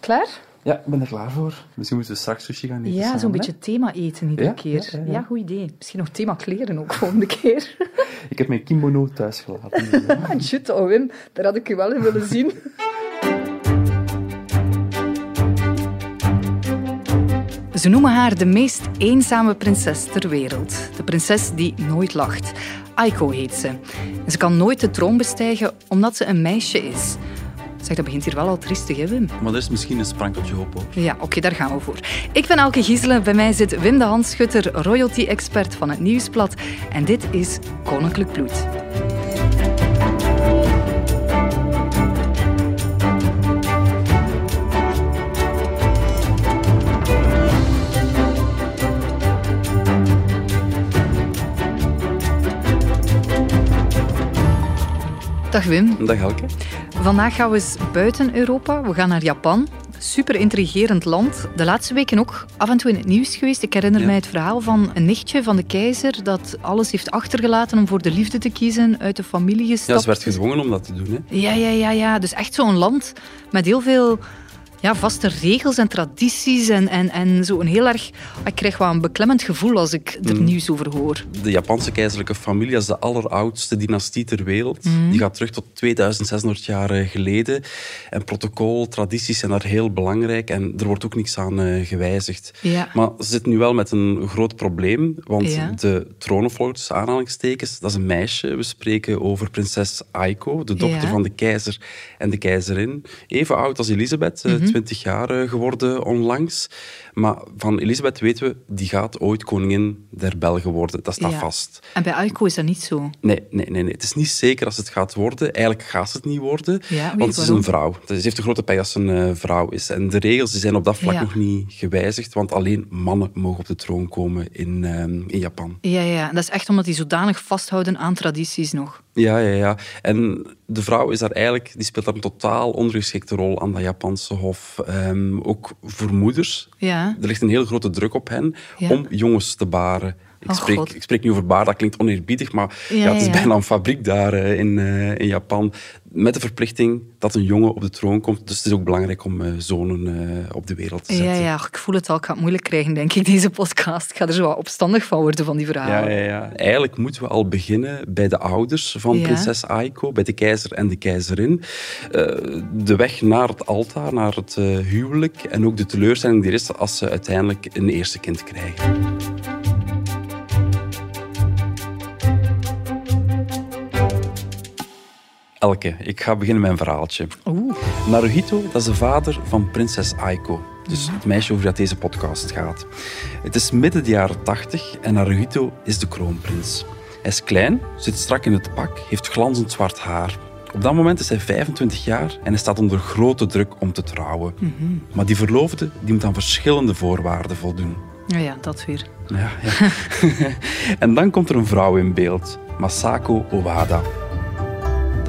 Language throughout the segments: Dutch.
Klaar? Ja, ik ben er klaar voor. Misschien moeten we straks sushi gaan eten Ja, zo'n beetje thema eten iedere Ja? keer. Ja, Ja, ja, ja. goed idee. Misschien nog thema kleren ook volgende keer. Ik heb mijn kimono thuis gelaten. Ah, shit, oh Wim, daar had ik je wel in willen zien. Ze noemen haar de meest eenzame prinses ter wereld. De prinses die nooit lacht. Aiko heet ze. En ze kan nooit de troon bestijgen omdat ze een meisje is. Zeg, dat begint hier wel al triestig, hè Wim? maar er is misschien een sprankeltje hoop hoor. Ja, oké, daar gaan we voor. Ik ben Elke Gieselen. Bij mij zit Wim de Hanschutter, royalty-expert van het Nieuwsblad. En dit is Koninklijk Bloed. Dag Wim. Dag Elke. Vandaag gaan we eens buiten Europa. We gaan naar Japan. Super intrigerend land. De laatste weken ook af en toe in het nieuws geweest. Ik herinner Ja. mij het verhaal van een nichtje van de keizer dat alles heeft achtergelaten om voor de liefde te kiezen, uit de familie Ja, gestapt. ze werd gedwongen om dat te doen. Hè. Ja, ja, ja, ja. Dus echt zo'n land met heel veel ja, vaste regels en tradities. En, en, en zo een heel erg... Ik krijg wel een beklemmend gevoel als ik er Mm. nieuws over hoor. De Japanse keizerlijke familie is de alleroudste dynastie ter wereld. Mhm. Die gaat terug tot 2600 jaar eh, geleden. En protocol, tradities zijn daar heel belangrijk. En er wordt ook niks aan eh, gewijzigd. Ja. Maar ze zitten nu wel met een groot probleem. Want Ja. de troonopvolger, tussen aanhalingstekens, dat is een meisje. We spreken over prinses Aiko, de dochter Ja. van de keizer en de keizerin. Even oud als Elisabeth, Mhm. eh, 20 jaar eh, geworden onlangs. Maar van Elisabeth weten we, die gaat ooit koningin der Belgen worden. Dat staat Ja. vast. En bij Aiko is dat niet zo. Nee, nee, nee, nee. Het is niet zeker als het gaat worden. Eigenlijk gaat het niet worden. Ja, want ze is een vrouw. Ze heeft een grote pech dat ze een eh, vrouw is. En de regels die zijn op dat vlak Ja. nog niet gewijzigd. Want alleen mannen mogen op de troon komen in, ehm, in Japan. Ja, ja. En dat is echt omdat die zodanig vasthouden aan tradities nog. Ja, ja, ja. En de vrouw is daar eigenlijk, die speelt daar een totaal ondergeschikte rol aan dat Japanse hof. Ehm, ook voor moeders. Ja. Er ligt een heel grote druk op hen Ja. om jongens te baren. Ik Oh, spreek, God. ik spreek nu over baar, dat klinkt oneerbiedig, maar Ja, ja, het is ja. bijna een fabriek daar eh, in, eh, in Japan. Met de verplichting dat een jongen op de troon komt. Dus het is ook belangrijk om eh, zonen op de wereld te Ja, zetten. ja, ik voel het al. Ik ga het moeilijk krijgen, denk ik, deze podcast. Ik ga er zo wat opstandig van worden van die Ja, verhalen. ja, ja. Eigenlijk moeten we al beginnen bij de ouders van Ja. prinses Aiko, bij de keizer en de keizerin. De weg naar het altaar, naar het huwelijk en ook de teleurstelling die er is als ze uiteindelijk een eerste kind krijgen. Elke, ik ga beginnen met een verhaaltje. Oeh, Naruhito, dat is de vader van prinses Aiko. Dus het meisje over dat deze podcast gaat. Het is midden de jaren 80 en Naruhito is de kroonprins. Hij is klein, zit strak in het pak, heeft glanzend zwart haar. Op dat moment is hij 25 jaar en hij staat onder grote druk om te trouwen. Maar die verloofde die moet aan verschillende voorwaarden voldoen. ja, ja, dat weer. Ja, ja. en dan komt er een vrouw in beeld, Masako Owada.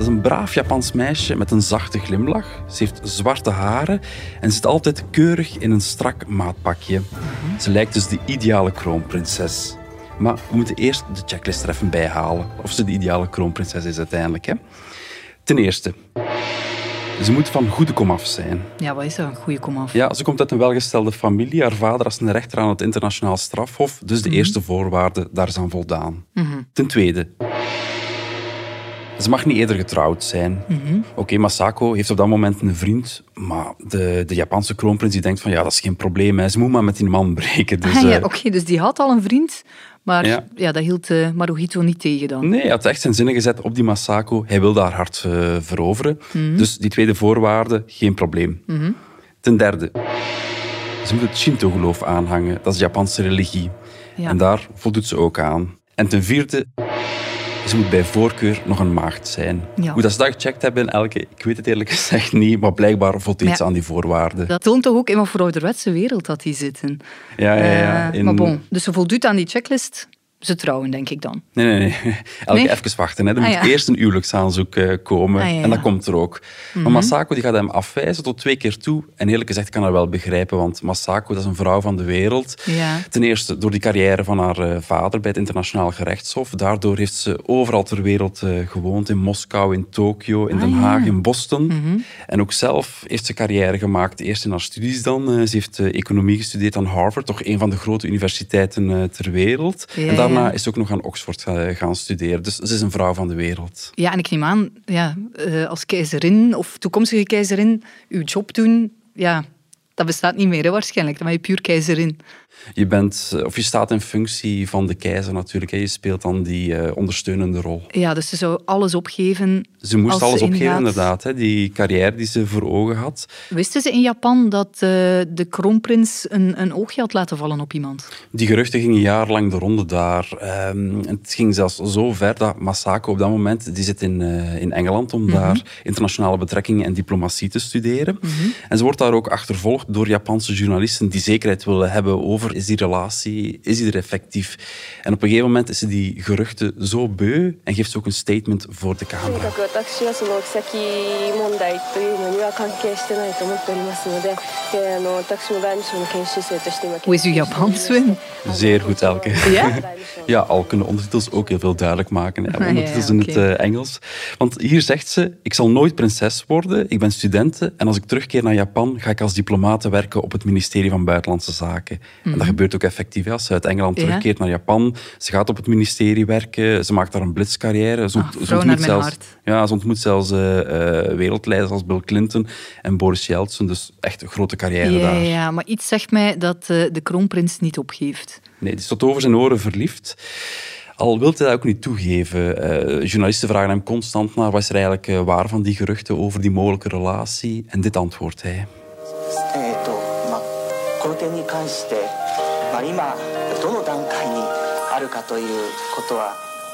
Is een braaf Japans meisje met een zachte glimlach. Ze heeft zwarte haren en zit altijd keurig in een strak maatpakje. Ze lijkt dus de ideale kroonprinses. Maar we moeten eerst de checklist er even bij halen. Of ze de ideale kroonprinses is uiteindelijk. Hè? Ten eerste, ze moet van goede komaf zijn. Ja, wat is dat? Een goede komaf. Ja, ze komt uit een welgestelde familie. Haar vader is een rechter aan het internationaal strafhof. Dus de eerste voorwaarde, daar is aan voldaan. Ten tweede, ze mag niet eerder getrouwd zijn. Oké, Masako heeft op dat moment een vriend. Maar de, de Japanse kroonprins die denkt van ja, dat is geen probleem. Hè. Ze moet maar met die man breken. Dus, Ah, ja, eh, oké, dus die had al een vriend, maar ja. Ja. dat hield eh Maruhito niet tegen dan. Nee, hij had echt zijn zinnen gezet op die Masako. Hij wilde haar hart eh, veroveren. Dus die tweede voorwaarde, geen probleem. Ten derde, ze moet het Shinto-geloof aanhangen. Dat is de Japanse religie. Ja. En daar voldoet ze ook aan. En ten vierde, ze moet bij voorkeur nog een maagd zijn. Ja. Hoe dat ze dat gecheckt hebben, elke, ik weet het eerlijk gezegd niet, maar blijkbaar ze ja, aan die voorwaarden. Dat toont toch ook in wat voor ouderwetse wereld dat die zitten. Ja, ja, ja. Eh, In- Maar bon, dus ze voldoet aan die checklist. Ze trouwen, denk ik dan. Nee, nee, nee. Elke even wachten. Hè. Er Ah, moet ja. eerst een huwelijksaanzoek eh, komen. Ah, ja, En dat komt er ook. Maar Masako die gaat hem afwijzen tot twee keer toe. En eerlijk gezegd kan haar wel begrijpen, want Masako dat is een vrouw van de wereld. Ja. Ten eerste door die carrière van haar eh, vader bij het internationaal gerechtshof. Daardoor heeft ze overal ter wereld eh, gewoond. In Moskou, in Tokio, in Den Ah, ja. Haag, in Boston. Mhm. En ook zelf heeft ze carrière gemaakt. Eerst in haar studies dan. Ze heeft economie gestudeerd aan Harvard, toch een van de grote universiteiten ter wereld. Ja, en daarna ja. is ze ook nog aan Oxford ga- gaan studeren. Dus ze is een vrouw van de wereld. Ja, en ik neem aan, ja, eh, als keizerin of toekomstige keizerin, uw job doen, ja, dat bestaat niet meer hè, waarschijnlijk. Dan ben je puur keizerin. Je, bent, eh, of je staat in functie van de keizer natuurlijk. Hè. Je speelt dan die eh, ondersteunende rol. Ja, dus ze zou alles opgeven. Ze moest alles ze opgeven, inderdaad. Hè. Die carrière die ze voor ogen had. Wisten ze in Japan dat eh, de kroonprins een, een oogje had laten vallen op iemand? Die geruchten gingen jarenlang de ronde daar. Ehm, het ging zelfs zo ver dat Masako op dat moment, die zit in, in Engeland om daar internationale betrekkingen en diplomatie te studeren. En ze wordt daar ook achtervolgd door Japanse journalisten die zekerheid willen hebben over is die relatie, is die er effectief? En op een gegeven moment is ze die geruchten zo beu en geeft ze ook een statement voor de camera. かく私はその妃問題というのには関係してないと思っておりますのでであの私も外務省の研修生として今 Hoe is uw Japans, Wim? Zeer goed, Elke. Ja? Ja, al kunnen ondertitels ook heel veel duidelijk maken. Hè. Ah, ja, Ondertitels in het oké. eh, Engels. Want hier zegt ze, ik zal nooit prinses worden, ik ben studente en als ik terugkeer naar Japan ga ik als diplomate werken op het ministerie van Buitenlandse Zaken. En dat gebeurt ook effectief. hè. Als ze uit Engeland Mhm. Ja. terugkeert naar Japan, ze gaat op het ministerie werken, ze maakt daar een blitzcarrière. Ze, Ah, ont- ze vrouw ontmoet naar mijn zelfs, hart. ja, ze ontmoet zelfs eh, eh, wereldleiders als Bill Clinton en Boris Yeltsin. Dus echt een grote carrière Ja, daar. ja, maar iets zegt mij dat eh, de kroonprins niet opgeeft. Nee, die is tot over zijn oren verliefd. Al wil hij dat ook niet toegeven. Eh, journalisten vragen hem constant naar wat is er eigenlijk eh, waar van die geruchten over die mogelijke relatie. En dit antwoordt hij.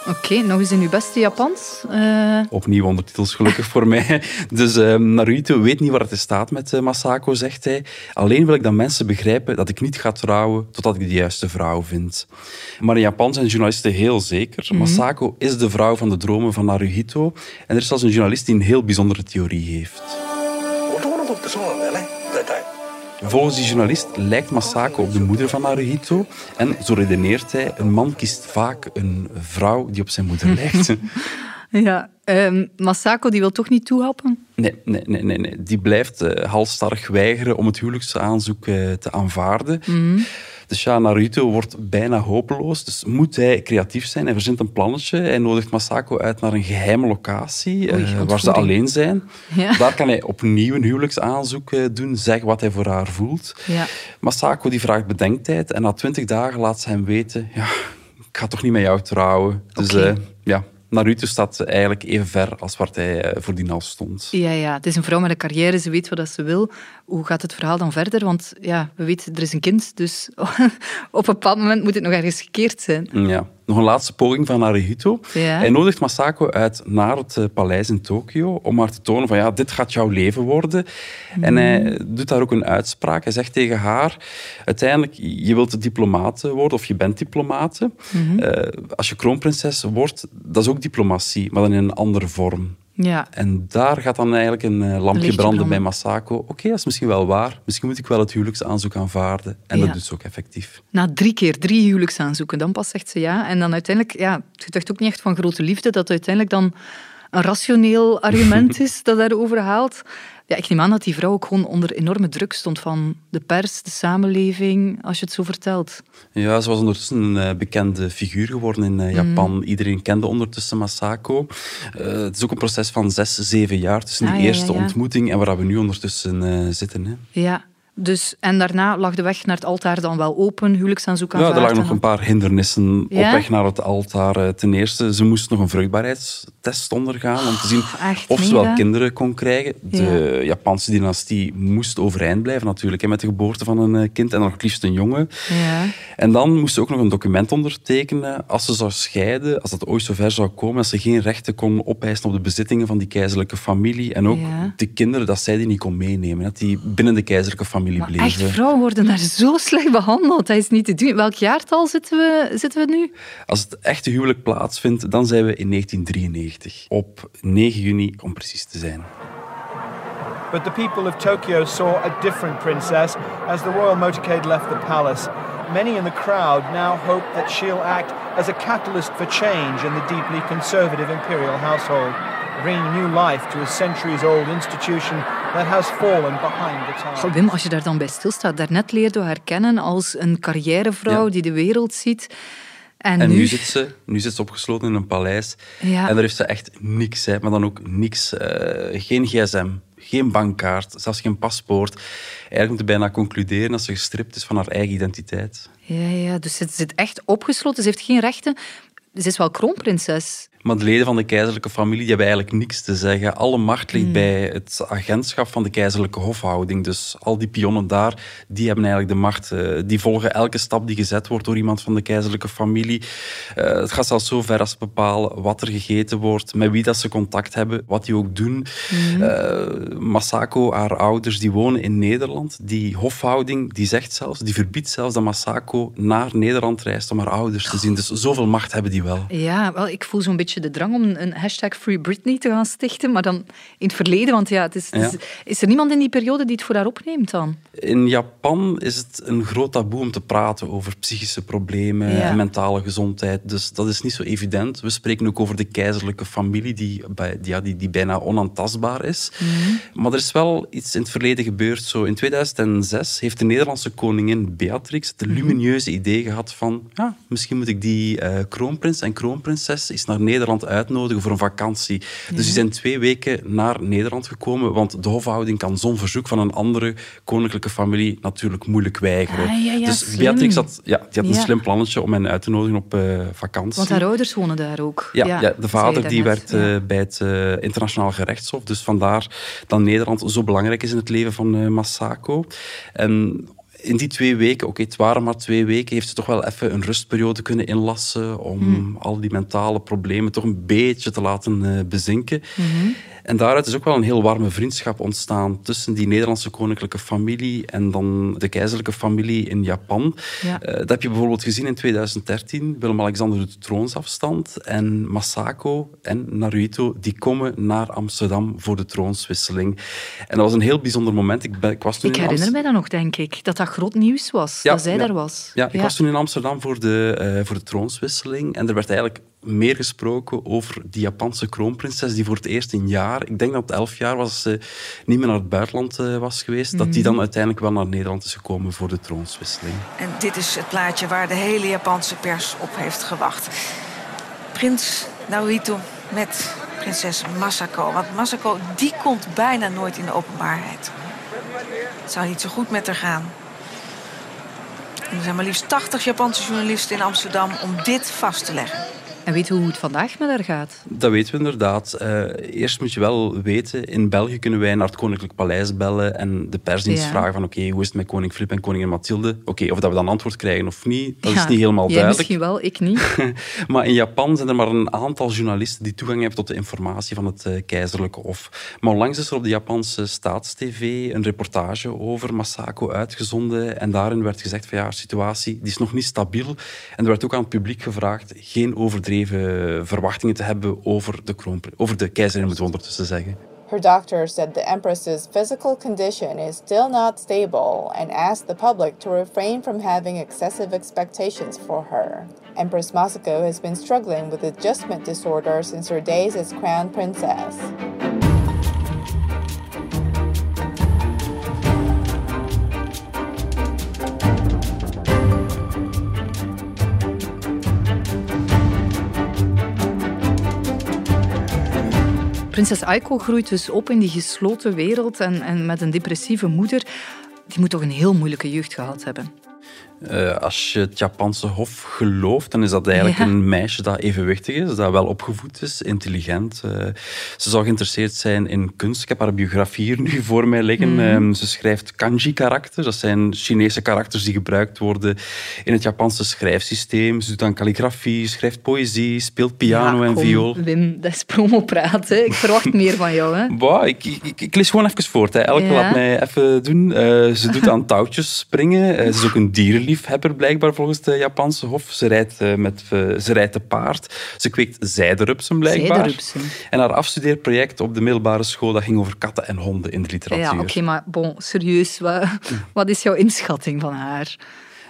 Oké, nog eens in uw beste Japans. Eh, Opnieuw ondertitels, gelukkig voor mij. Dus uh, weet niet waar het staat met eh, Masako, zegt hij. Alleen wil ik dat mensen begrijpen dat ik niet ga trouwen totdat ik de juiste vrouw vind. Maar in Japan zijn journalisten heel zeker. Mhm. Masako is de vrouw van de dromen van Naruhito. En er is zelfs een journalist die een heel bijzondere theorie heeft. Volgens die journalist lijkt Masako op de moeder van Naruhito. En zo redeneert hij, een man kiest vaak een vrouw die op zijn moeder lijkt. ja, ehm, Masako die wil toch niet toehappen? Nee, nee, nee, nee, nee. die blijft eh, halstarrig weigeren om het huwelijksaanzoek eh, te aanvaarden. Dus ja, Naruto wordt bijna hopeloos. Dus moet hij creatief zijn. Hij verzint een plannetje. Hij nodigt Masako uit naar een geheime locatie Oei, eh, waar ze alleen zijn. Ja. Daar kan hij opnieuw een huwelijksaanzoek eh, doen, zeggen wat hij voor haar voelt. Ja. Masako die vraagt bedenktijd en na twintig dagen laat ze hem weten: ja, ik ga toch niet met jou trouwen. Dus eh, ja, Naruto staat eigenlijk even ver als waar hij eh, voordien al stond. Ja, ja, het is een vrouw met een carrière, ze weet wat ze wil. Hoe gaat het verhaal dan verder? Want ja, we weten, er is een kind, dus op een bepaald moment moet het nog ergens gekeerd zijn. Ja. Nog een laatste poging van Naruhito. Ja. Hij nodigt Masako uit naar het eh, paleis in Tokio om haar te tonen van ja, dit gaat jouw leven worden. En hij doet daar ook een uitspraak. Hij zegt tegen haar, uiteindelijk, je wilt diplomate worden of je bent diplomate. Eh, als je kroonprinses wordt, dat is ook diplomatie, maar dan in een andere vorm. Ja, En daar gaat dan eigenlijk een eh, lampje lichtje branden bij. Masako. Oké, dat is misschien wel waar. Misschien moet ik wel het huwelijksaanzoek aanvaarden. En dat doet ze ook effectief. na drie keer drie huwelijksaanzoeken, dan pas zegt ze ja. En dan uiteindelijk, ja, het getuigt ook niet echt van grote liefde, dat uiteindelijk dan een rationeel argument is dat daarover haalt. Ja, ik neem aan dat die vrouw ook gewoon onder enorme druk stond van de pers, de samenleving, als je het zo vertelt. Ja, ze was ondertussen een eh, bekende figuur geworden in eh, Japan. Mm. Iedereen kende ondertussen Masako. Eh, het is ook een proces van zes, zeven jaar tussen Ah, die ja, eerste ja, ja. ontmoeting en waar we nu ondertussen zitten. Hè. Ja, dus, en daarna lag de weg naar het altaar dan wel open, huwelijksaanzoek Ja, aanvaard. er lagen en nog een paar hindernissen Ja? op weg naar het altaar. Eh, Ten eerste, ze moest nog een vruchtbaarheidstest ondergaan om te zien echt, of ze wel kinderen kon krijgen. De Japanse dynastie moest overeind blijven natuurlijk, hè, met de geboorte van een eh, kind en nog het liefst een jongen. Ja. En dan moest ze ook nog een document ondertekenen als ze zou scheiden, als dat ooit zover zou komen, dat ze geen rechten kon opeisen op de bezittingen van die keizerlijke familie. En ook Ja. de kinderen, dat zij die niet kon meenemen. Dat die binnen de keizerlijke familie familie Maar bleven. echt, vrouwen worden daar zo slecht behandeld. Dat is niet te doen. Welk jaartal zitten we, zitten we nu? Als het echte huwelijk plaatsvindt, dan zijn we in 1993. Op 9 juni, om precies te zijn. But the people of Tokyo saw a different princess as the royal motorcade left the palace. Many in the crowd now hope that she'll act as a catalyst for change in the deeply conservative imperial household, bringing new life to a centuries old institution that has fallen behind the times. Goh, Wim, als je daar dan bij stilstaat, daarnet leerde we haar kennen als een carrièrevrouw Ja. die de wereld ziet. En, En nu, nu zit, ze, nu zit ze opgesloten in een paleis. Ja. En daar heeft ze echt niks, hè, maar dan ook niks. eh, geen gsm, geen bankkaart, zelfs geen paspoort. Eigenlijk moet je bijna concluderen dat ze gestript is van haar eigen identiteit. Ja, ja, dus ze zit echt opgesloten. Ze heeft geen rechten. Ze is wel kroonprinses. Maar de leden van de keizerlijke familie die hebben eigenlijk niks te zeggen. Alle macht ligt bij het agentschap van de keizerlijke hofhouding. Dus al die pionnen daar, die hebben eigenlijk de macht. eh, Die volgen elke stap die gezet wordt door iemand van de keizerlijke familie. Eh, Het gaat zelfs zo ver als bepalen wat er gegeten wordt, met wie dat ze contact hebben, wat die ook doen. Eh, Masako, haar ouders, die wonen in Nederland. Die hofhouding, die zegt zelfs, die verbiedt zelfs dat Masako naar Nederland reist om haar ouders te zien. Dus zoveel macht hebben die wel. Ja, wel, ik voel zo'n beetje de drang om een hashtag Free Britney te gaan stichten, maar dan in het verleden, want ja, het is, het is, Ja. is er niemand in die periode die het voor haar opneemt dan? In Japan is het een groot taboe om te praten over psychische problemen Ja. en mentale gezondheid. Dus dat is niet zo evident. We spreken ook over de keizerlijke familie, die, bij- die, die, die bijna onaantastbaar is. Maar er is wel iets in het verleden gebeurd. Zo, in 2006 heeft de Nederlandse koningin Beatrix het lumineuze idee gehad van ja, misschien moet ik die eh, kroonprins en kroonprinses eens naar Nederland uitnodigen voor een vakantie. Dus die zijn twee weken naar Nederland gekomen, want de hofhouding kan zo'n verzoek van een andere koninklijke familie natuurlijk moeilijk weigeren. Ah, ja, ja, dus slim. Beatrix had, ja, die had een slim plannetje om hen uit te nodigen op eh, vakantie. Want haar ouders wonen daar ook. Ja, ja, de vader die werkt eh, bij het eh, internationaal gerechtshof. Dus vandaar dat Nederland zo belangrijk is in het leven van Masako. En in die twee weken, oké, het waren maar twee weken, heeft ze toch wel even een rustperiode kunnen inlassen om Hmm. al die mentale problemen toch een beetje te laten eh, bezinken. Mhm. En daaruit is ook wel een heel warme vriendschap ontstaan tussen die Nederlandse koninklijke familie en dan de keizerlijke familie in Japan. Ja. Eh, dat heb je bijvoorbeeld gezien in 2013. Willem-Alexander doet de troonsafstand en Masako en Naruhito die komen naar Amsterdam voor de troonswisseling. En dat was een heel bijzonder moment. Ik, ben, ik was toen Ik in herinner mij dat nog, denk ik. Dat dat groot nieuws was, Ja, dat zij ja. daar was. Ja, ik was toen in Amsterdam voor de, eh, voor de troonswisseling. En er werd eigenlijk meer gesproken over die Japanse kroonprinses die voor het eerst in jaar, ik denk dat het elf jaar was, ze niet meer naar het buitenland eh, was geweest, dat die dan uiteindelijk wel naar Nederland is gekomen voor de troonswisseling. En dit is het plaatje waar de hele Japanse pers op heeft gewacht. Prins Naruhito met prinses Masako. Want Masako die komt bijna nooit in de openbaarheid. Het zou niet zo goed met haar gaan. Er zijn maar liefst 80 Japanse journalisten in Amsterdam om dit vast te leggen. En weet hoe het vandaag met haar gaat? Dat weten we inderdaad. Eh, eerst moet je wel weten, in België kunnen wij naar het Koninklijk Paleis bellen en de persdienst Ja. vragen van oké, hoe is het met koning Filip en koningin Mathilde? Oké, of dat we dan antwoord krijgen of niet, dat Ja, is niet helemaal jij duidelijk. misschien wel, ik niet. maar in Japan zijn er maar een aantal journalisten die toegang hebben tot de informatie van het eh, keizerlijke hof. Maar onlangs is er op de Japanse staatstv een reportage over Masako uitgezonden. En daarin werd gezegd van ja, haar situatie die is nog niet stabiel. En er werd ook aan het publiek gevraagd geen overdreven verwachtingen te hebben over de, over de zeggen. Her doctor said the Empress's physical condition is still not stable and asked the public to refrain from having excessive expectations for her. Empress Masako has been struggling with adjustment disorder since her days as crown princess. Prinses Aiko groeit dus op in die gesloten wereld en, en met een depressieve moeder. Die moet toch een heel moeilijke jeugd gehad hebben. Uh, als je het Japanse hof gelooft, dan is dat eigenlijk een meisje dat evenwichtig is, dat wel opgevoed is, intelligent. Uh, ze zou geïnteresseerd zijn in kunst. Ik heb haar biografie hier nu voor mij liggen. Mm. Um, ze schrijft kanji-karakters. Dat zijn Chinese karakters die gebruikt worden in het Japanse schrijfsysteem. Ze doet dan calligrafie, schrijft poëzie, speelt piano ja, en kom, viool. Wim, dat is promopraat. Ik verwacht meer van jou. Hè? Bah, ik, ik, ik, lees gewoon even voort. Hè. Elke ja. laat mij even doen. Uh, ze doet aan touwtjes springen. ze is ook een dierenliefhebber liefhebber blijkbaar volgens de Japanse hof. Ze rijdt, uh, met, uh, ze rijdt te paard. Ze kweekt zijderupsen blijkbaar. Zijderupsen. En haar afstudeerproject op de middelbare school dat ging over katten en honden in de literatuur. Ja, oké, okay, maar bon, serieus, wat, wat is jouw inschatting van haar?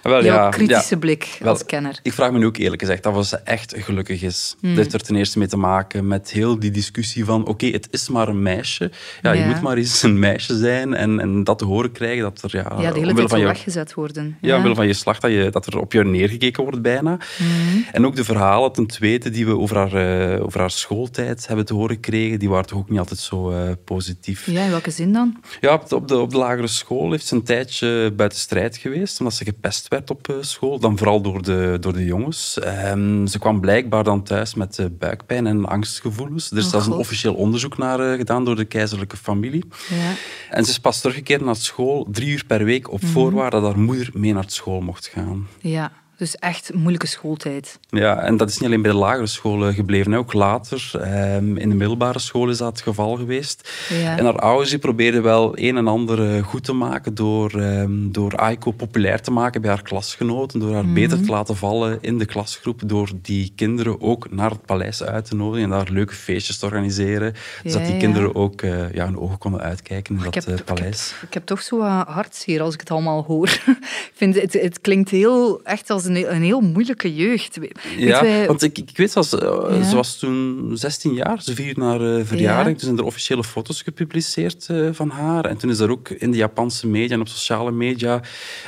Wel, Jouw ja, kritische ja. blik Wel, als kenner. Ik vraag me nu ook eerlijk gezegd af of ze echt gelukkig is. Hmm. Dat heeft er ten eerste mee te maken met heel die discussie van oké, okay, het is maar een meisje. Ja, je moet maar eens een meisje zijn en, en dat te horen krijgen dat er ja, ja, de hele tijd van je, weggezet worden. ja, omwille van je slag dat, je, dat er op jou neergekeken wordt bijna. Hmm. En ook de verhalen ten tweede die we over haar, eh, over haar schooltijd hebben te horen gekregen, die waren toch ook niet altijd zo eh, positief. Ja, in welke zin dan? Ja, op de, op, de, op de lagere school heeft ze een tijdje buiten strijd geweest, omdat ze gepest werd op eh, school. Dan vooral door de, door de jongens. Ehm, ze kwam blijkbaar dan thuis met eh, buikpijn en angstgevoelens. Er is Oh, zelfs een officieel onderzoek naar eh, gedaan door de keizerlijke familie. Ja. En ze is pas teruggekeerd naar school, drie uur per week, op voorwaarde dat haar moeder mee naar school mocht gaan. ja, dus echt moeilijke schooltijd. Ja, en dat is niet alleen bij de lagere scholen gebleven. Ook later, ehm, in de middelbare school is dat het geval geweest. Ja. En haar ouders die probeerden wel een en ander eh, goed te maken door, ehm, door Aiko populair te maken bij haar klasgenoten, door haar Mhm. beter te laten vallen in de klasgroep, door die kinderen ook naar het paleis uit te nodigen en daar leuke feestjes te organiseren, zodat Ja, die ja. kinderen ook eh, ja, hun ogen konden uitkijken in Ik dat heb, eh, ik, heb, paleis. ik heb toch zo wat hartzeer als ik het allemaal hoor. ik vind het, het klinkt heel, echt als een, heel- een heel moeilijke jeugd. Weet Ja, wij- want ik, ik weet zelfs, eh, Ja. ze was toen 16 jaar, ze vierde haar eh, verjaardag. Ja. Toen zijn er officiële foto's gepubliceerd eh, van haar. En toen is er ook in de Japanse media en op sociale media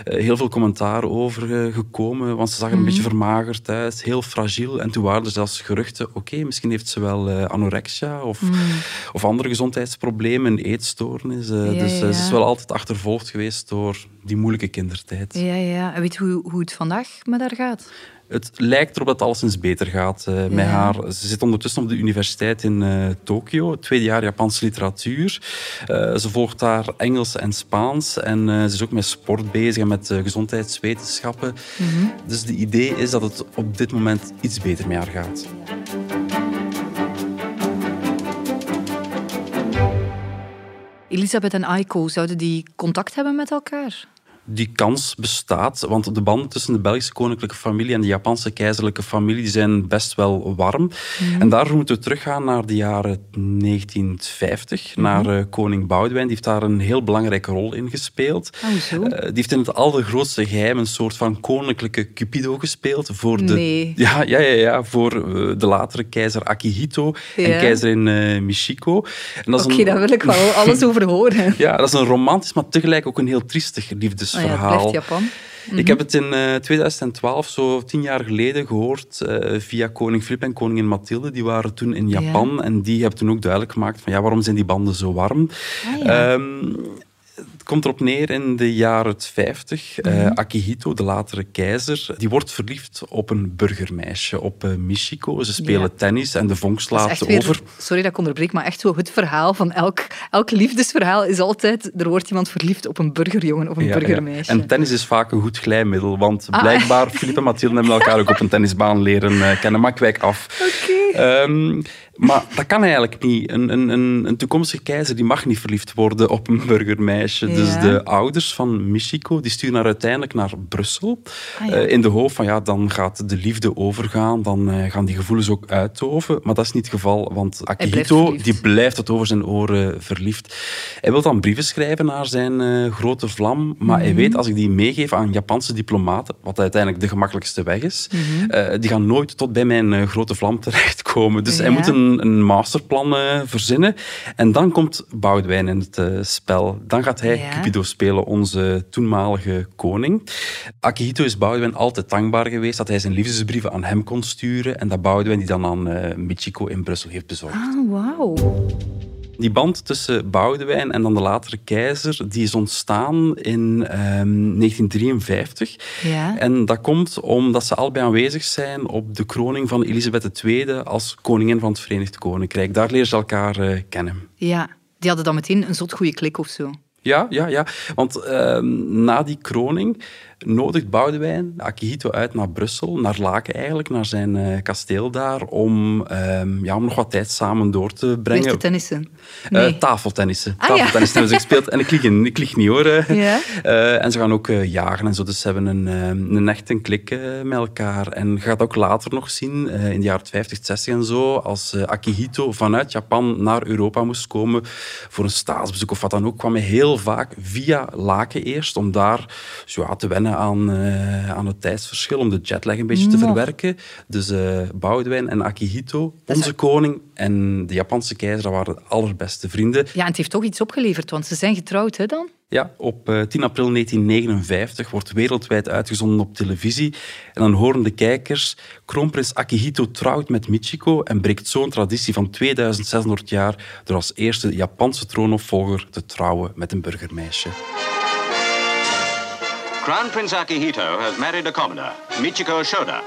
heel veel commentaar over gekomen. Want ze zag er Mhm. een beetje vermagerd uit, heel fragiel. En toen waren er zelfs geruchten, oké, misschien heeft ze wel anorexia of, of andere gezondheidsproblemen, een eetstoornis. Mhm. Ja, dus ze is wel altijd achtervolgd geweest door die moeilijke kindertijd. Ja, ja. En weet je hoe, hoe het vandaag haar gaat? Het lijkt erop dat het alleszins beter gaat eh, met haar. Ze zit ondertussen op de universiteit in eh Tokio, tweede jaar Japanse literatuur. Eh, ze volgt daar Engels en Spaans en ze is ook met sport bezig en met gezondheidswetenschappen. Mhm. Dus de idee is dat het op dit moment iets beter met haar gaat. Elisabeth en Aiko, zouden die contact hebben met elkaar? Die kans bestaat, want de banden tussen de Belgische koninklijke familie en de Japanse keizerlijke familie die zijn best wel warm. En daarvoor moeten we teruggaan naar de jaren 1950, naar eh, koning Boudewijn. Die heeft daar een heel belangrijke rol in gespeeld. Hoezo? Eh, die heeft in het allergrootste geheim een soort van koninklijke Cupido gespeeld voor de, Nee. ja, ja, ja, ja, voor eh, de latere keizer Akihito en keizerin Michiko. Oké, een- daar wil ik wel alles over horen. ja, dat is een romantisch, maar tegelijk ook een heel triestig Oh ja, liefdesverhaal. het blijft Japan. Ik heb het in eh, 2012, zo tien jaar geleden, gehoord eh, via koning Filip en koningin Mathilde. Die waren toen in Japan en die hebben toen ook duidelijk gemaakt van ja, waarom zijn die banden zo warm? Ah, ja. Ehm, komt erop neer in de jaren 50. eh, Mhm. Akihito, de latere keizer, die wordt verliefd op een burgermeisje, op eh, Michiko. Ze spelen Ja. tennis en de vonk slaat weer, over. sorry dat ik onderbreek, maar echt zo het verhaal van elk, elk liefdesverhaal is altijd, er wordt iemand verliefd op een burgerjongen of een Ja, ja. burgermeisje. En tennis is vaak een goed glijmiddel, want Ah. blijkbaar, Filip en Mathilde hebben elkaar ook op een tennisbaan leren eh, kennen. Maar ik wijk af. Oké. Ehm, maar dat kan eigenlijk niet. Een, een, een, een toekomstige keizer die mag niet verliefd worden op een burgermeisje. Dus de ouders van Michiko die sturen haar uiteindelijk naar Brussel. Ah, ja. Eh, in de hoop van ja, dan gaat de liefde overgaan. Dan eh, gaan die gevoelens ook uittoven. Maar dat is niet het geval, want blijft Akihito verliefd. die blijft tot over zijn oren verliefd. Hij wil dan brieven schrijven naar zijn eh, grote vlam. Maar Mhm. hij weet, als ik die meegeef aan Japanse diplomaten, wat uiteindelijk de gemakkelijkste weg is, Mhm. die gaan nooit tot bij mijn grote vlam terechtkomen. Dus hij moet een, een masterplan eh, verzinnen. En dan komt Boudewijn in het eh, spel. Dan gaat hij Ja. Cupido spelen, onze toenmalige koning. Akihito is Boudewijn altijd dankbaar geweest dat hij zijn liefdesbrieven aan hem kon sturen en dat Boudewijn die dan aan eh, Michiko in Brussel heeft bezorgd. Ah, wauw. Die band tussen Boudewijn en dan de latere keizer, die is ontstaan in ehm, 1953. Ja. En dat komt omdat ze allebei aanwezig zijn op de kroning van Elisabeth II als koningin van het Verenigd Koninkrijk. Daar leren ze elkaar eh, kennen. Ja, die hadden dan meteen een zot goede klik of zo. Ja, ja, ja. Want ehm, na die kroning nodigt Boudewijn Akihito uit naar Brussel, naar Laken eigenlijk, naar zijn eh, kasteel daar, om, ehm, ja, om nog wat tijd samen door te brengen. te tennissen. Eh, Nee. tafeltennissen. Ah, ja. tafeltennissen hebben ze gespeeld. En ik lieg, ik lieg niet hoor. eh. Ja? En ze gaan ook jagen en zo. Dus ze hebben een, eh, een echte klik met elkaar. En je gaat ook later nog zien, in de jaren 50, 60 en zo, als Akihito vanuit Japan naar Europa moest komen voor een staatsbezoek of wat dan ook, kwam hij heel vaak via Laken eerst, om daar zo, ja, te wennen aan, eh, aan het tijdsverschil, om de jetlag een beetje te verwerken. Dus eh Boudewijn en Akihito, onze koning en de Japanse keizer, dat waren de allerbeste vrienden. Ja, en het heeft toch iets opgeleverd, want ze zijn getrouwd, hè, dan? Ja, op eh, 10 april 1959 wordt wereldwijd uitgezonden op televisie. En dan horen de kijkers, kroonprins Akihito trouwt met Michiko en breekt zo'n traditie van 2600 jaar door als eerste Japanse troonopvolger te trouwen met een burgermeisje. Crown Prince Akihito has married a commoner, Michiko Shoda,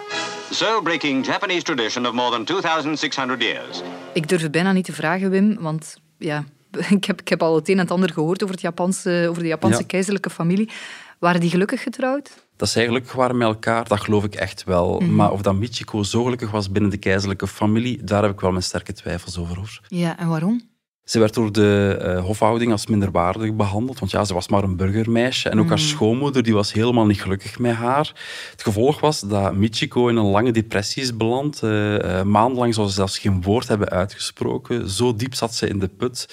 so breaking Japanese tradition of more than 2,600 years. Ik durf het bijna niet te vragen, Wim, want ja, ik heb, ik heb al het een en het ander gehoord over, het Japanse, over de Japanse Ja. keizerlijke familie. Waren die gelukkig getrouwd? Dat zij gelukkig waren met elkaar, dat geloof ik echt wel. Maar of dat Michiko zo gelukkig was binnen de keizerlijke familie, daar heb ik wel mijn sterke twijfels over. Hoor. Ja, en waarom? Ze werd door de eh, hofhouding als minderwaardig behandeld, want ja, ze was maar een burgermeisje. En ook haar schoonmoeder die was helemaal niet gelukkig met haar. Het gevolg was dat Michiko in een lange depressie is beland. Eh, eh, maandenlang zou ze zelfs geen woord hebben uitgesproken. Zo diep zat ze in de put.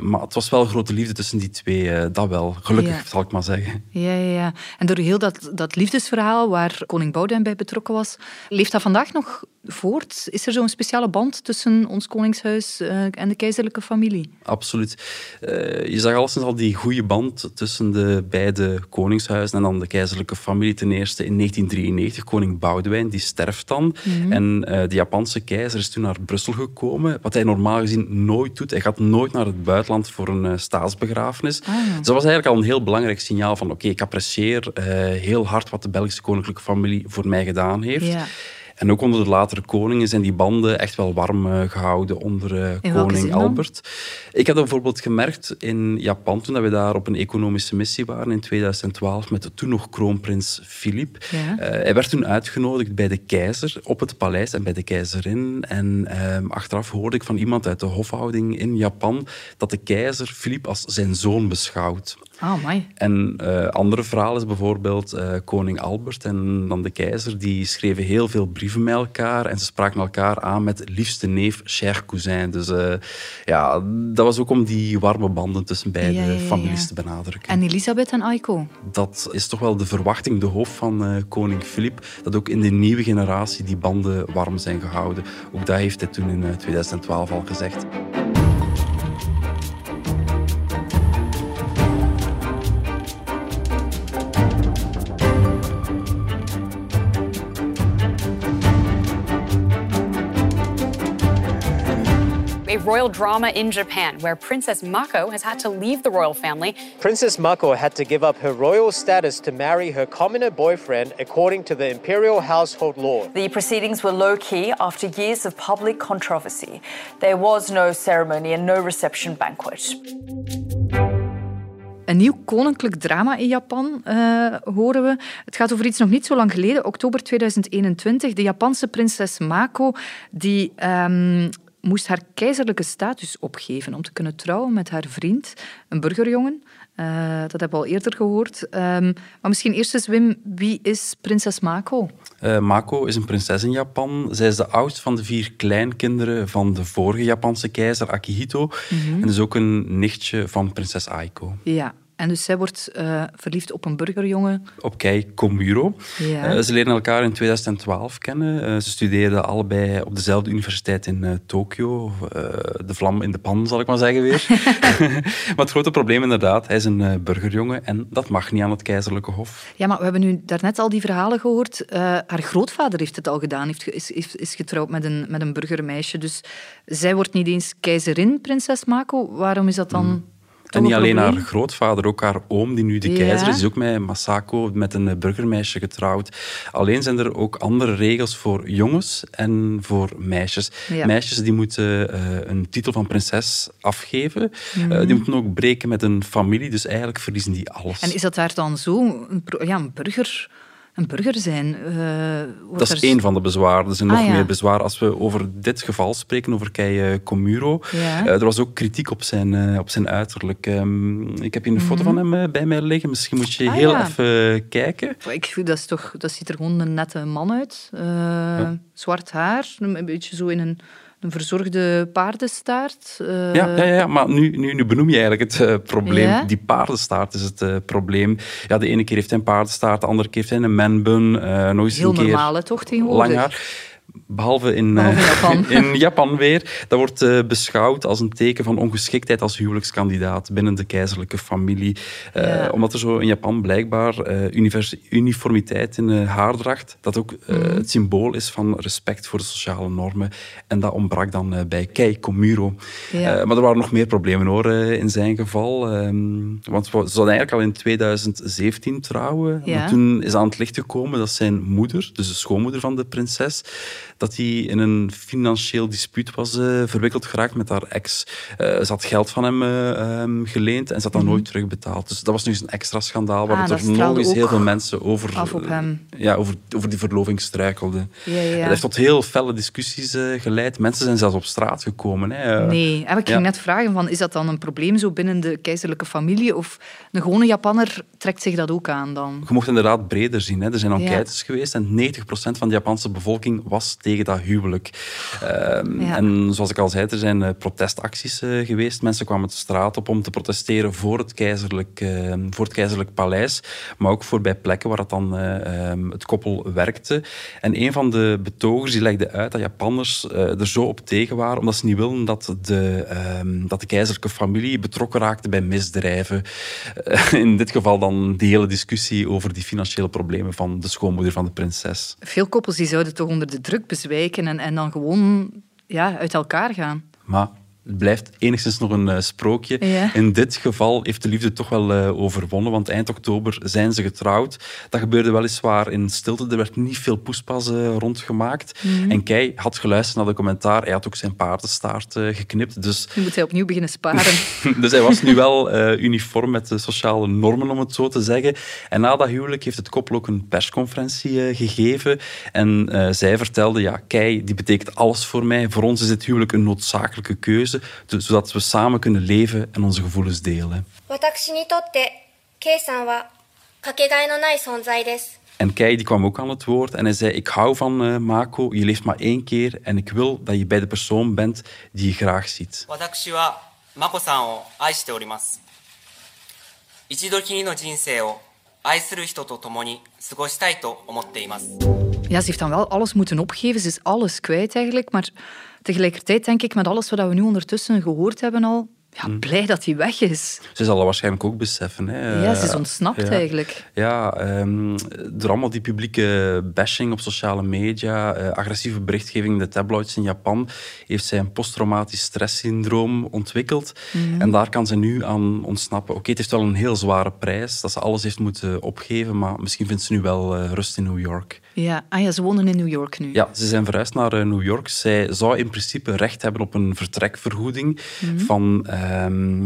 Maar het was wel grote liefde tussen die twee, dat wel. Gelukkig, Ja. zal ik maar zeggen. Ja, ja, ja. En door heel dat, dat liefdesverhaal waar koning Boudewijn bij betrokken was, leeft dat vandaag nog voort? Is er zo'n speciale band tussen ons koningshuis eh, en de keizerlijke familie? Absoluut. Eh, je zag alleszins al die goede band tussen de beide koningshuizen en dan de keizerlijke familie. Ten eerste in 1993, koning Boudewijn, die sterft dan. En eh, de Japanse keizer is toen naar Brussel gekomen, wat hij normaal gezien nooit doet. Hij gaat nooit naar het buitenland voor een staatsbegrafenis. Dus dat was eigenlijk al een heel belangrijk signaal van oké, ik apprecieer heel hard wat de Belgische koninklijke familie voor mij gedaan heeft. Ja. En ook onder de latere koningen zijn die banden echt wel warm eh, gehouden onder eh, koning? Albert. Ik heb dat bijvoorbeeld gemerkt in Japan toen we daar op een economische missie waren in 2012 met de toen nog kroonprins Filip. Ja. Eh, hij werd toen uitgenodigd bij de keizer op het paleis en bij de keizerin. En ehm, achteraf hoorde ik van iemand uit de hofhouding in Japan dat de keizer Filip als zijn zoon beschouwt. Mooi. En eh andere verhaal is bijvoorbeeld eh, koning Albert en dan de keizer. Die schreven heel veel brieven met elkaar en ze spraken elkaar aan met liefste neef, cher cousin. Dus eh, ja, dat was ook om die warme banden tussen beide Ja, ja, ja, families te benadrukken. En Elisabeth en Aiko? Dat is toch wel de verwachting, de hoop van koning Filip, dat ook in de nieuwe generatie die banden warm zijn gehouden. Ook dat heeft hij toen in eh, 2012 al gezegd. Royal drama in Japan where Princess Mako has had to leave the royal family. Princess Mako had to give up her royal status to marry her commoner boyfriend, according to the imperial household law. The proceedings were low key after years of public controversy. There was no ceremony and no reception banquet. Een nieuw koninklijk drama in Japan eh, horen we. Het gaat over iets nog niet zo lang geleden, oktober 2021. De Japanse prinses Mako die, ehm, moest haar keizerlijke status opgeven om te kunnen trouwen met haar vriend, een burgerjongen. Eh, dat hebben we al eerder gehoord. Ehm, maar misschien eerst eens, Wim, wie is prinses Mako? Eh, Mako is een prinses in Japan. Zij is de oudste van de vier kleinkinderen van de vorige Japanse keizer Akihito. En is ook een nichtje van prinses Aiko. Ja. En dus zij wordt uh, verliefd op een burgerjongen. Op Kei Komuro. Ja. Uh, ze leren elkaar in 2012 kennen. Uh, ze studeerden allebei op dezelfde universiteit in Tokio. de vlam in de pan, zal ik maar zeggen weer. maar het grote probleem inderdaad, hij is een burgerjongen en dat mag niet aan het keizerlijke hof. Ja, maar we hebben nu daarnet al die verhalen gehoord. haar grootvader heeft het al gedaan, heeft, is, is, is getrouwd met een, met een burgermeisje. Dus zij wordt niet eens keizerin, prinses Mako. Waarom is dat dan... Hmm. En niet alleen haar grootvader, ook haar oom, die nu de keizer is, is ook met Masako, met een burgermeisje getrouwd. Alleen zijn er ook andere regels voor jongens en voor meisjes. Meisjes die moeten uh, een titel van prinses afgeven. Mm uh, die moeten ook breken met een familie, dus eigenlijk verliezen die alles. En is dat daar dan zo? Een, ja, een burger een burger zijn. Uh, dat is één van de bezwaren. Er zijn nog ah, meer bezwaren. Als we over dit geval spreken, over Kei Komuro, ja. uh, er was ook kritiek op zijn, op zijn uiterlijk. Um, ik heb hier een foto mm -hmm. van hem bij mij liggen. Misschien moet je ah, heel ja. even kijken. Ik, dat, is toch, dat ziet er gewoon een nette man uit. Zwart haar, een beetje zo in een een verzorgde paardenstaart. Uh... Ja, ja, ja, maar nu, nu, nu benoem je eigenlijk het uh, probleem. Ja? Die paardenstaart is het uh, probleem. Ja, de ene keer heeft hij een paardenstaart, de andere keer heeft hij een manbun. nog eens Heel een keer normaal, toch, tegenwoordig? Lang haar. Behalve in, Behalve Japan. in Japan weer. Dat wordt uh, beschouwd als een teken van ongeschiktheid als huwelijkskandidaat binnen de keizerlijke familie. Uh, ja. Omdat er zo in Japan blijkbaar uh, uniformiteit in haardracht, dat ook mm. het symbool is van respect voor de sociale normen. En dat ontbrak dan bij Kei Komuro. Ja. maar er waren nog meer problemen hoor, in zijn geval. Um, want ze zouden eigenlijk al in 2017 trouwen. Ja. Maar toen is aan het licht gekomen dat zijn moeder, dus de schoonmoeder van de prinses, dat hij in een financieel dispuut was uh, verwikkeld geraakt met haar ex. Uh, ze had geld van hem uh, um, geleend en ze had dat mm -hmm. nooit terugbetaald. Dus dat was nu eens een extra schandaal waar ah, er nog eens heel veel mensen over, ja, over, over die verloving struikelden. Ja, ja. Dat heeft tot heel felle discussies geleid. Mensen zijn zelfs op straat gekomen. Hè. Nee, en ik ging net vragen, van, is dat dan een probleem zo binnen de keizerlijke familie? Of een gewone Japanner trekt zich dat ook aan dan? Je mocht inderdaad breder zien. Hè. Er zijn enquêtes geweest en 90% van de Japanse bevolking was tegen dat huwelijk. Um, ja. En zoals ik al zei, er zijn uh, protestacties uh, geweest. Mensen kwamen de straat op om te protesteren voor het keizerlijk, uh, voor het keizerlijk paleis, maar ook voor bij plekken waar het, dan, um, het koppel werkte. En een van de betogers die legde uit dat Japanners er zo op tegen waren, omdat ze niet wilden dat de, um, dat de keizerlijke familie betrokken raakte bij misdrijven. in dit geval dan die hele discussie over die financiële problemen van de schoonmoeder van de prinses. Veel koppels die zouden toch onder de druk bezwijken en, en dan gewoon ja, uit elkaar gaan. Maar het blijft enigszins nog een uh, sprookje. Ja. In dit geval heeft de liefde toch wel uh, overwonnen, want eind oktober zijn ze getrouwd. Dat gebeurde weliswaar in stilte. Er werd niet veel poespas uh, rondgemaakt. Mm -hmm. En Kei had geluisterd naar de commentaar. Hij had ook zijn paardenstaart geknipt. Dus... Nu moet hij opnieuw beginnen sparen. dus hij was nu wel uniform met de sociale normen, om het zo te zeggen. En na dat huwelijk heeft het koppel ook een persconferentie gegeven. En zij vertelde, ja, Kei, die betekent alles voor mij. Voor ons is dit huwelijk een noodzakelijke keuze zodat we samen kunnen leven en onze gevoelens delen. En Kei die kwam ook aan het woord en hij zei: Ik hou van uh, Mako, je leeft maar één keer en ik wil dat je bij de persoon bent die je graag ziet. 一度きりの人生を愛する人と共に過ごしたいと思っています。 ja, ze heeft dan wel alles moeten opgeven. Ze is alles kwijt eigenlijk. Maar tegelijkertijd denk ik, met alles wat we nu ondertussen gehoord hebben al, ja, hm. blij dat hij weg is. Ze zal dat waarschijnlijk ook beseffen. Hè. Ja, ze is ontsnapt eigenlijk. Ja, um, door allemaal die publieke bashing op sociale media, uh, agressieve berichtgeving in de tabloids in Japan, heeft zij een posttraumatisch stresssyndroom ontwikkeld. Mm. En daar kan ze nu aan ontsnappen. Oké, het heeft wel een heel zware prijs, dat ze alles heeft moeten opgeven, maar misschien vindt ze nu wel uh, rust in New York. Ja, ah ja, ze wonen in New York nu. Ja, ze zijn verhuisd naar uh, New York. Zij zou in principe recht hebben op een vertrekvergoeding mm. van... 1,16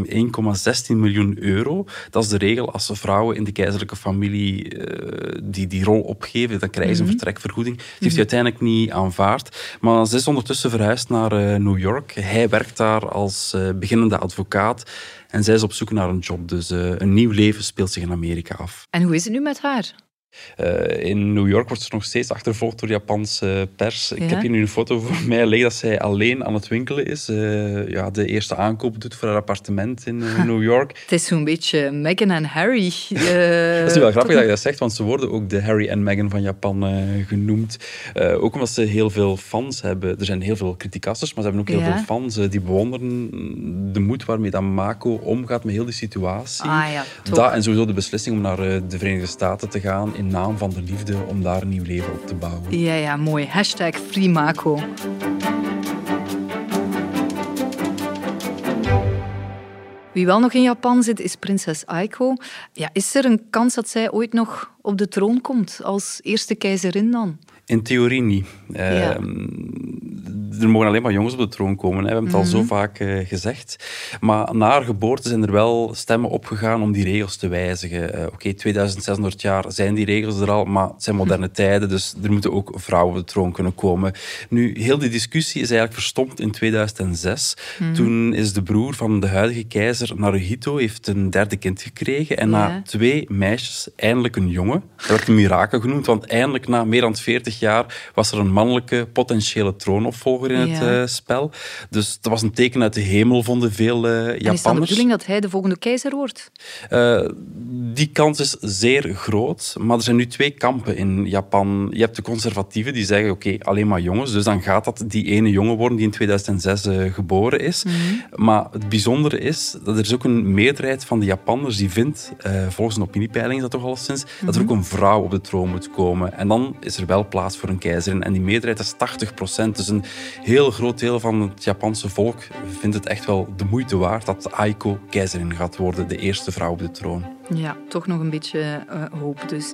ehm, miljoen euro. Dat is de regel als vrouwen in de keizerlijke familie uh, die die rol opgeven, dan krijgen ze een mhm. vertrekvergoeding. Die heeft hij mhm. uiteindelijk niet aanvaard. Maar ze is ondertussen verhuisd naar uh, New York. Hij werkt daar als beginnende advocaat. En zij is op zoek naar een job. Dus een nieuw leven speelt zich in Amerika af. En hoe is het nu met haar? Uh, in New York wordt ze nog steeds achtervolgd door Japanse pers. Ik heb hier nu een foto voor mij liggen dat zij alleen aan het winkelen is. Uh, ja, de eerste aankoop doet voor haar appartement in uh, New York. Het is zo'n beetje Meghan en Harry. dat is nu wel grappig dat je dat zegt, want ze worden ook de Harry en Meghan van Japan genoemd. ook omdat ze heel veel fans hebben. Er zijn heel veel criticasters, maar ze hebben ook heel Ja? veel fans die bewonderen de moed waarmee dat Mako omgaat met heel die situatie. Ah ja, dat en sowieso de beslissing om naar de Verenigde Staten te gaan in naam van de liefde om daar een nieuw leven op te bouwen. Ja, ja, mooi. Hashtag FreeMako. Wie wel nog in Japan zit, is prinses Aiko. Ja, is er een kans dat zij ooit nog op de troon komt als eerste keizerin dan? In theorie niet. Ja. Uh, er mogen alleen maar jongens op de troon komen. Hè. We hebben het al zo Mhm. vaak uh, gezegd. Maar na haar geboorte zijn er wel stemmen opgegaan om die regels te wijzigen. Uh, Oké, 2600 jaar zijn die regels er al, maar het zijn moderne tijden, dus er moeten ook vrouwen op de troon kunnen komen. Nu, heel die discussie is eigenlijk verstomd in 2006. Mhm. Toen is de broer van de huidige keizer, Naruhito, heeft een derde kind gekregen. En Ja. na twee meisjes, eindelijk een jongen. Dat werd een mirakel genoemd, want eindelijk na meer dan 40 jaar was er een mannelijke potentiële troonopvolger in het Ja. uh, spel. Dus dat was een teken uit de hemel, vonden veel Japanners. En is dan de bedoeling dat hij de volgende keizer wordt? Uh, die kans is zeer groot, maar er zijn nu twee kampen in Japan. Je hebt de conservatieven die zeggen, oké, alleen maar jongens, dus dan gaat dat die ene jongen worden die in 2006 uh, geboren is. Mhm. Maar het bijzondere is, dat er is ook een meerderheid van de Japanners die vindt, volgens een opiniepeiling is dat toch al sinds, dat er Mhm. ook een vrouw op de troon moet komen. En dan is er wel plaats voor een keizerin. En die meerderheid is 80 procent. Dus een heel groot deel van het Japanse volk vindt het echt wel de moeite waard dat Aiko keizerin gaat worden, de eerste vrouw op de troon. Ja, toch nog een beetje uh, hoop dus.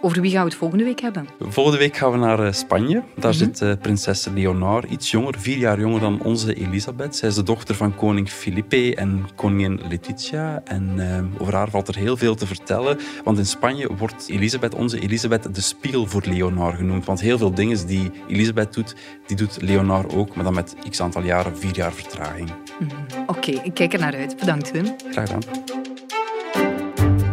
Over wie gaan we het volgende week hebben? Volgende week gaan we naar uh, Spanje. Daar Mhm. zit uh, prinses Leonor, iets jonger, vier jaar jonger dan onze Elisabeth. Zij is de dochter van koning Felipe en koningin Letizia. En uh, over haar valt er heel veel te vertellen. Want in Spanje wordt Elisabeth, onze Elisabeth, de spiegel voor Leonor genoemd. Want heel veel dingen die Elisabeth doet, die doet Leonor ook. Maar dan met x aantal jaren, vier jaar vertraging. Mm -hmm. Oké, okay, ik kijk er naar uit. Bedankt, Wim. Graag gedaan.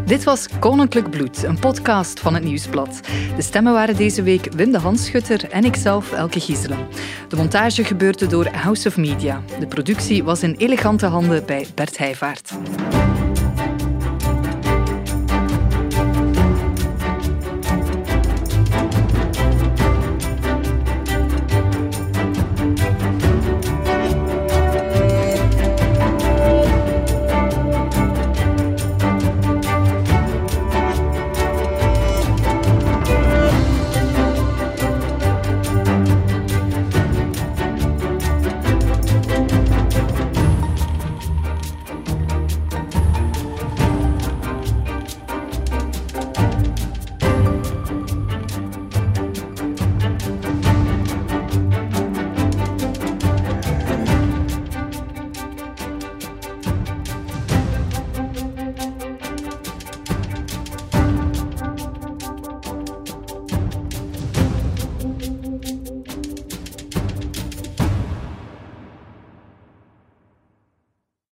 Dit was Koninklijk Bloed, een podcast van het Nieuwsblad. De stemmen waren deze week Wim de Hanschutter en ikzelf, Elke Gieselen. De montage gebeurde door House of Media. De productie was in elegante handen bij Bert Heijvaart.